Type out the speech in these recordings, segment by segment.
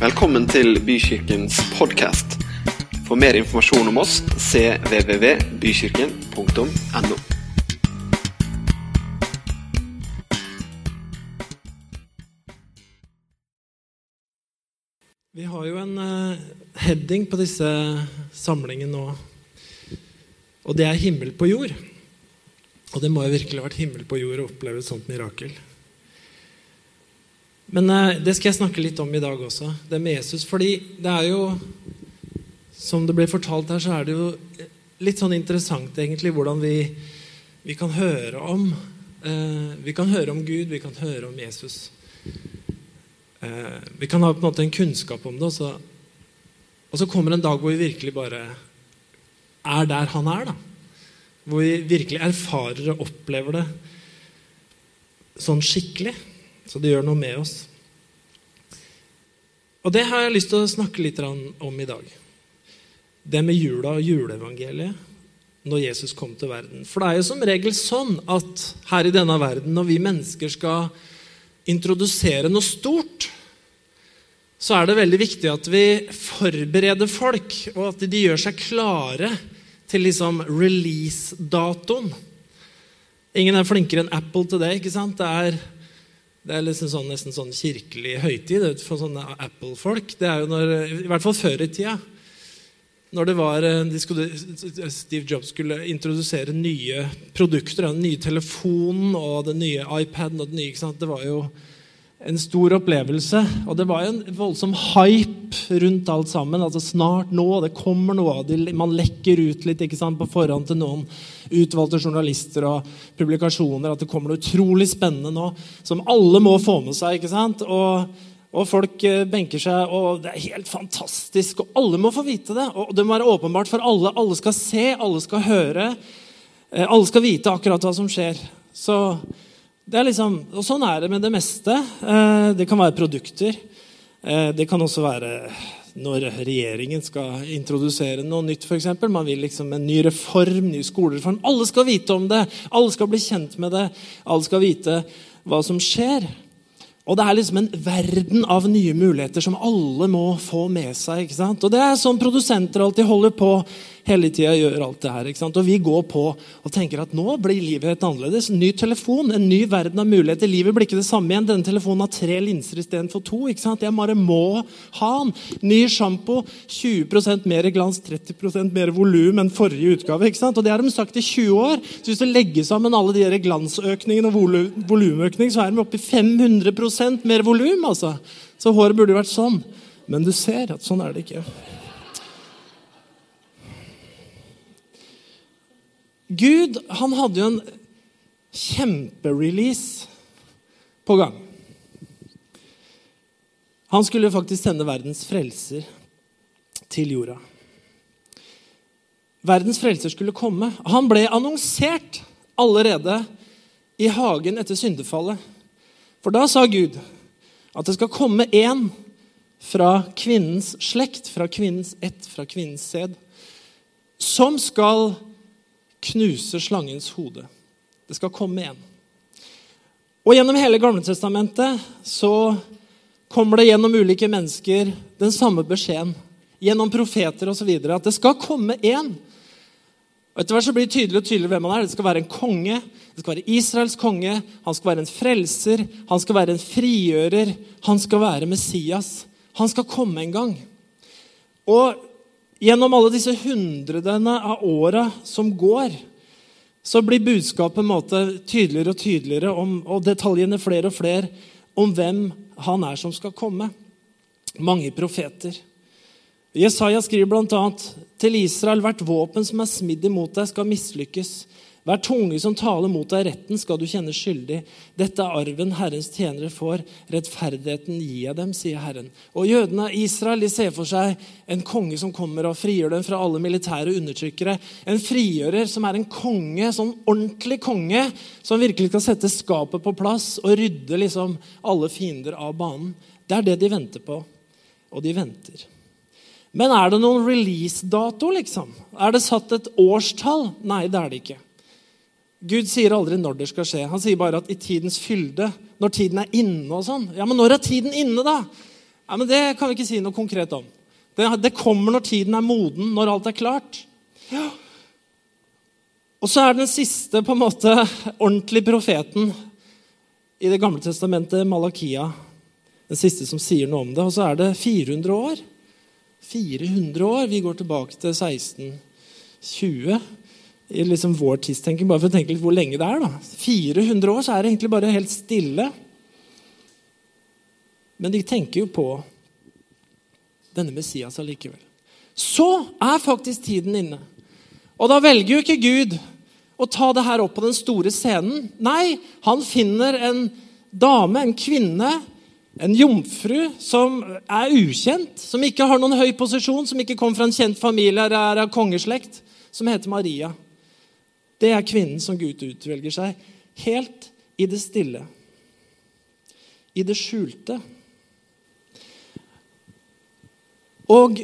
Velkommen til Bykirkens podkast. For mer informasjon om oss cvvvbykirken.no. Vi har jo en eh, heading på disse samlingene nå, og det er 'himmel på jord'. Og det må jo virkelig ha vært himmel på jord å oppleve et sånt mirakel. Men eh, det skal jeg snakke litt om i dag også, det med Jesus. Fordi det er jo, som det ble fortalt her, så er det jo litt sånn interessant egentlig hvordan vi, vi kan høre om eh, Vi kan høre om Gud, vi kan høre om Jesus. Eh, vi kan ha på en måte en kunnskap om det, og så, og så kommer en dag hvor vi virkelig bare er der han er. da. Hvor vi virkelig erfarer og opplever det sånn skikkelig. Så det gjør noe med oss. Og det har jeg lyst til å snakke litt om i dag. Det med jula og juleevangeliet når Jesus kom til verden. For det er jo som regel sånn at her i denne verden, når vi mennesker skal introdusere noe stort, så er det veldig viktig at vi forbereder folk, og at de gjør seg klare til liksom release-datoen. Ingen er flinkere enn Apple til det. ikke sant? Det er, det er liksom sånn, nesten sånn kirkelig høytid for sånne Apple-folk. Det er jo når, I hvert fall før i tida. Når det var, de skulle, Steve Jobs skulle introdusere nye produkter, den nye telefonen og den nye iPaden og den nye, ikke sant? Det var jo en stor opplevelse. Og det var jo en voldsom hype rundt alt sammen. altså Snart nå, det kommer noe. Man lekker ut litt ikke sant, på forhånd til noen utvalgte journalister og publikasjoner at det kommer noe utrolig spennende nå som alle må få med seg. ikke sant? Og, og folk eh, benker seg, og det er helt fantastisk. Og alle må få vite det. Og det må være åpenbart for alle. Alle skal se, alle skal høre. Eh, alle skal vite akkurat hva som skjer. Så Liksom, og sånn er det med det meste. Eh, det kan være produkter. Eh, det kan også være når regjeringen skal introdusere noe nytt. For eksempel. Man vil liksom en ny reform, ny skolereform. Alle skal vite om det. Alle skal bli kjent med det. Alle skal vite hva som skjer. Og det er liksom en verden av nye muligheter som alle må få med seg. ikke sant? Og Det er sånn produsenter alltid holder på hele tida. gjør alt det her, ikke sant? Og vi går på og tenker at nå blir livet helt annerledes. Ny telefon, en ny verden av muligheter. Livet blir ikke det samme igjen. Denne telefonen har tre linser istedenfor to. ikke sant? Jeg bare må ha den. Ny sjampo, 20% mer glans, 30% mer volum enn forrige utgave. ikke sant? Og Det har de sagt i 20 år. Så Hvis du legger sammen alle de glansøkningene og volumøkning, så er de oppe i 500 mer volum. Altså. Så håret burde jo vært sånn. Men du ser at sånn er det ikke. Gud han hadde jo en kjemperelease på gang. Han skulle faktisk sende verdens frelser til jorda. Verdens frelser skulle komme. Han ble annonsert allerede i hagen etter syndefallet. For da sa Gud at det skal komme en fra kvinnens slekt, fra kvinnens ett, fra kvinnens sæd, som skal knuse slangens hode. Det skal komme igjen. Og Gjennom hele Gamletestamentet så kommer det gjennom ulike mennesker den samme beskjeden. Gjennom profeter osv. At det skal komme én. Etter hvert så blir det tydelig og tydelig hvem han er. Det skal være en konge. Det skal være Israels konge. Han skal være en frelser. Han skal være en frigjører. Han skal være Messias. Han skal komme en gang. Og Gjennom alle disse hundredene av åra som går, så blir budskapet måte, tydeligere og tydeligere om, og detaljene flere og flere om hvem han er som skal komme. Mange profeter. Jesaja skriver bl.a.: Til Israel, hvert våpen som er smidd imot deg, skal mislykkes. Hver tunge som taler mot deg retten, skal du kjenne skyldig. Dette er arven Herrens tjenere får. Rettferdigheten gir jeg dem, sier Herren. Og Jødene av Israel de ser for seg en konge som kommer og frigjør dem fra alle militære undertrykkere. En frigjører som er en konge, sånn ordentlig konge, som virkelig skal sette skapet på plass og rydde liksom alle fiender av banen. Det er det de venter på. Og de venter. Men er det noen release-dato, liksom? Er det satt et årstall? Nei, det er det ikke. Gud sier aldri når det skal skje. Han sier bare at i tidens fylde, når tiden er inne og sånn. Ja, Men når er tiden inne, da? Ja, men Det kan vi ikke si noe konkret om. Det, det kommer når tiden er moden, når alt er klart. Ja. Og så er den siste på en måte ordentlig profeten i Det gamle testamentet, Malakia. Den siste som sier noe om det. Og så er det 400 år. 400 år. Vi går tilbake til 1620 i liksom vår tidstenking, bare for å tenke litt hvor lenge det er. da. 400 år så er det egentlig bare helt stille. Men de tenker jo på denne Messias allikevel. Så er faktisk tiden inne. Og da velger jo ikke Gud å ta det her opp på den store scenen. Nei, han finner en dame, en kvinne, en jomfru som er ukjent, som ikke har noen høy posisjon, som ikke kommer fra en kjent familie eller er av kongeslekt, som heter Maria. Det er kvinnen som Gud utvelger seg, helt i det stille, i det skjulte. Og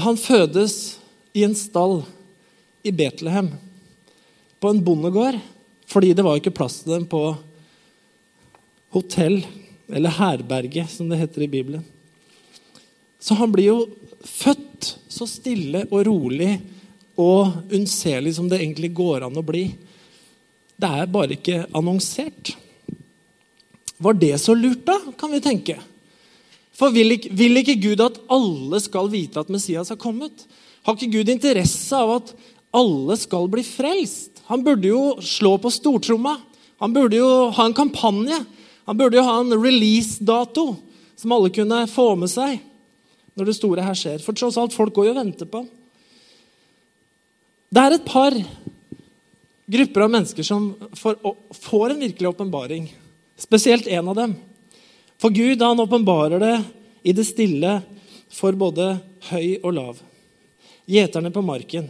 han fødes i en stall i Betlehem, på en bondegård, fordi det var ikke plass til dem på hotell eller herberge, som det heter i Bibelen. Så han blir jo født så stille og rolig og unnselig som det egentlig går an å bli. Det er bare ikke annonsert. Var det så lurt, da, kan vi tenke? For vil ikke, vil ikke Gud at alle skal vite at Messias har kommet? Har ikke Gud interesse av at alle skal bli frelst? Han burde jo slå på stortromma. Han burde jo ha en kampanje. Han burde jo ha en release-dato som alle kunne få med seg når det store her skjer. For tross alt, folk går jo og venter på ham. Det er et par grupper av mennesker som får en virkelig åpenbaring. Spesielt en av dem. For Gud han åpenbarer det i det stille for både høy og lav. Gjeterne på marken.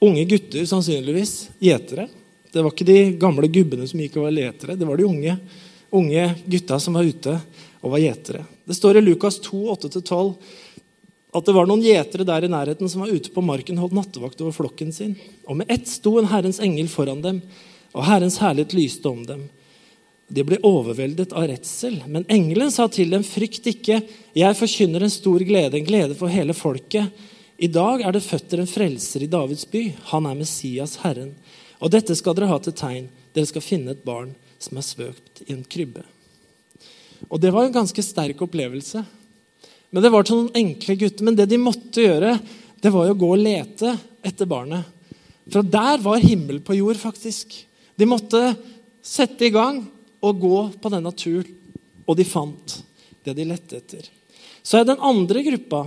Unge gutter, sannsynligvis. Gjetere. Det var ikke de gamle gubbene som gikk og var letere. Det var de unge, unge gutta som var ute og var gjetere. Det står i Lukas 2, 8-12 at det var noen gjetere der i nærheten som var ute på marken holdt nattevakt over flokken sin. Og med ett sto en Herrens engel foran dem, og Herrens herlighet lyste om dem. De ble overveldet av redsel, men engelen sa til dem, frykt ikke, jeg forkynner en stor glede, en glede for hele folket. I dag er det føtter en frelser i Davids by. Han er Messias, Herren. Og dette skal dere ha til tegn. Dere skal finne et barn som er svøpt i en krybbe. Og det var en ganske sterk opplevelse. Men det var til noen enkle gutter. Men det de måtte gjøre, det var jo å gå og lete etter barnet. For der var himmel på jord, faktisk. De måtte sette i gang og gå på denne turen. Og de fant det de lette etter. Så er den andre gruppa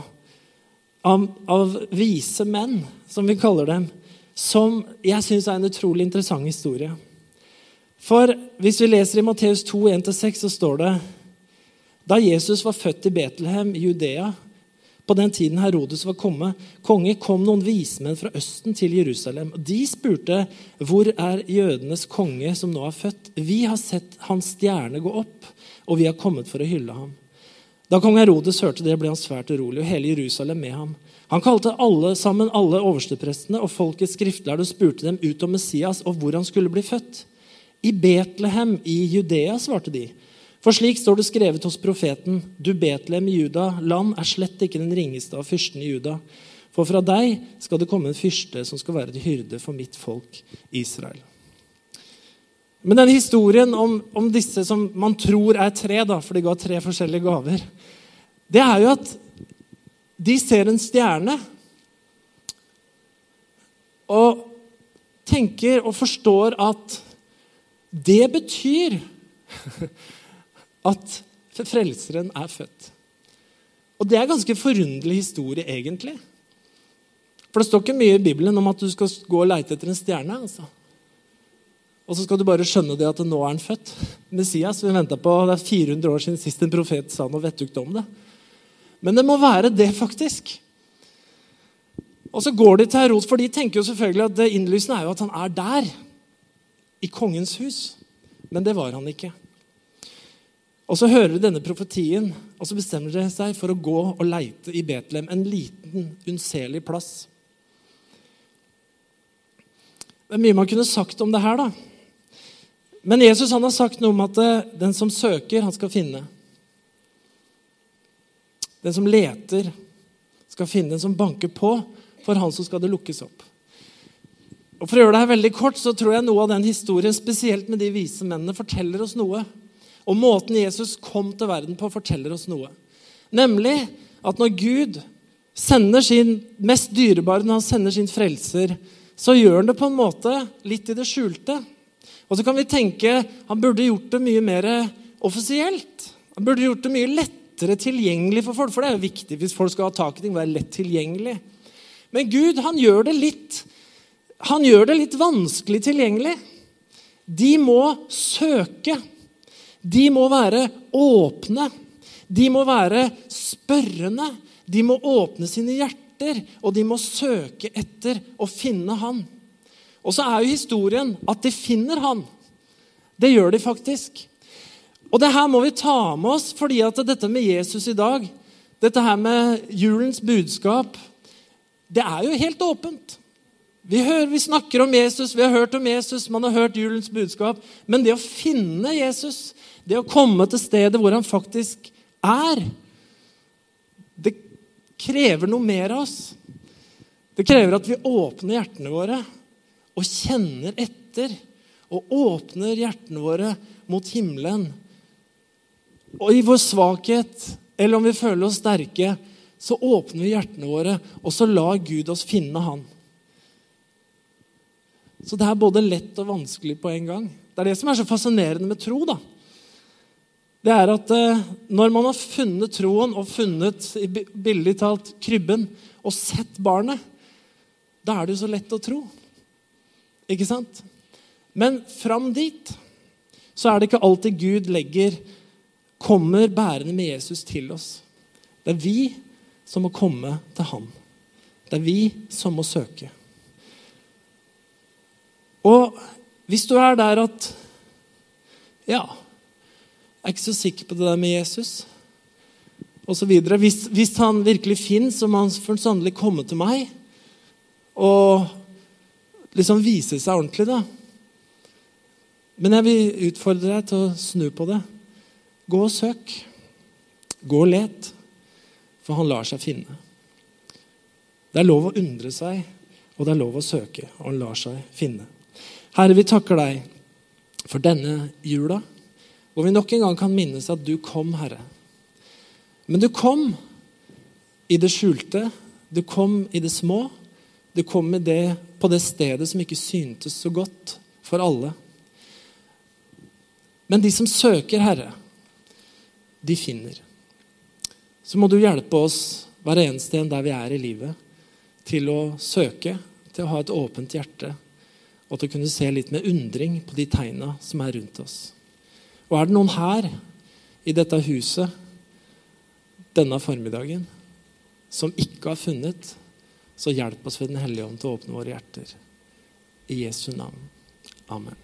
av, av vise menn, som vi kaller dem, som jeg syns er en utrolig interessant historie. For hvis vi leser i Matteus 2, 1-6, så står det da Jesus var født i Betlehem i Judea, på den tiden Herodes var kommet, konge, kom noen vismenn fra Østen til Jerusalem. De spurte, 'Hvor er jødenes konge som nå er født?' 'Vi har sett hans stjerne gå opp, og vi har kommet for å hylle ham.' Da kong Herodes hørte det, ble han svært urolig, og hele Jerusalem med ham. Han kalte alle sammen alle oversteprestene og folkets skriftlærde og spurte dem ut om Messias og hvor han skulle bli født. I Betlehem i Judea, svarte de. For slik står det skrevet hos profeten, du Betlehem i Juda, land er slett ikke den ringeste av fyrstene i Juda. For fra deg skal det komme en fyrste som skal være til hyrde for mitt folk Israel. Men denne historien om, om, disse som man tror er tre, da, for de ga tre forskjellige gaver, det er jo at de ser en stjerne og tenker og forstår at det betyr at frelseren er født. Og det er en ganske forunderlig historie, egentlig. For det står ikke mye i Bibelen om at du skal gå og leite etter en stjerne. altså. Og så skal du bare skjønne det at nå er han født. Messias vi på, Det er 400 år siden sist en profet sa noe vettugt om det. Men det må være det, faktisk. Og så går de til Herod, for de tenker jo selvfølgelig at det innlysende er jo at han er der. I kongens hus. Men det var han ikke. Og Så hører de denne profetien, og så bestemmer de seg for å gå og leite i Betlehem. En liten, unnselig plass. Det er mye man kunne sagt om det her. da. Men Jesus han har sagt noe om at eh, den som søker, han skal finne. Den som leter, skal finne. Den som banker på, for han så skal det lukkes opp. Og For å gjøre det her veldig kort, så tror jeg noe av den historien, spesielt med de vise mennene, forteller oss noe. Og måten Jesus kom til verden på, forteller oss noe. Nemlig at når Gud sender sin mest dyrebare, når han sender sin frelser, så gjør han det på en måte litt i det skjulte. Og så kan vi tenke han burde gjort det mye mer offisielt. Han burde gjort det mye lettere tilgjengelig for folk, for det er jo viktig hvis folk skal ha tak i ting. være lett tilgjengelig. Men Gud han gjør det litt han gjør det litt vanskelig tilgjengelig. De må søke. De må være åpne. De må være spørrende. De må åpne sine hjerter, og de må søke etter å finne Han. Og så er jo historien at de finner Han. Det gjør de faktisk. Og det her må vi ta med oss, fordi at dette med Jesus i dag, dette her med julens budskap, det er jo helt åpent. Vi, hører, vi snakker om Jesus, vi har hørt om Jesus, man har hørt julens budskap. Men det å finne Jesus, det å komme til stedet hvor han faktisk er, det krever noe mer av oss. Det krever at vi åpner hjertene våre og kjenner etter. Og åpner hjertene våre mot himmelen og i vår svakhet, eller om vi føler oss sterke, så åpner vi hjertene våre, og så lar Gud oss finne Han. Så det er både lett og vanskelig på en gang. Det er det som er så fascinerende med tro. da. Det er at eh, Når man har funnet troen og funnet billig talt krybben og sett barnet, da er det jo så lett å tro. Ikke sant? Men fram dit så er det ikke alltid Gud legger kommer bærende med Jesus til oss. Det er vi som må komme til ham. Det er vi som må søke. Og hvis du er der at Ja, jeg er ikke så sikker på det der med Jesus Og så Hvis, hvis han virkelig fins, så må han for sannelig komme til meg og liksom vise seg ordentlig, da. Men jeg vil utfordre deg til å snu på det. Gå og søk. Gå og let, for han lar seg finne. Det er lov å undre seg, og det er lov å søke, og han lar seg finne. Herre, vi takker deg for denne jula, hvor vi nok en gang kan minnes at du kom, Herre. Men du kom i det skjulte, du kom i det små. Du kom det, på det stedet som ikke syntes så godt for alle. Men de som søker Herre, de finner. Så må du hjelpe oss hver eneste en der vi er i livet, til å søke, til å ha et åpent hjerte, og til å kunne se litt med undring på de tegna som er rundt oss. Og er det noen her i dette huset denne formiddagen som ikke har funnet, så hjelp oss ved Den hellige ånd til å åpne våre hjerter. I Jesu navn. Amen.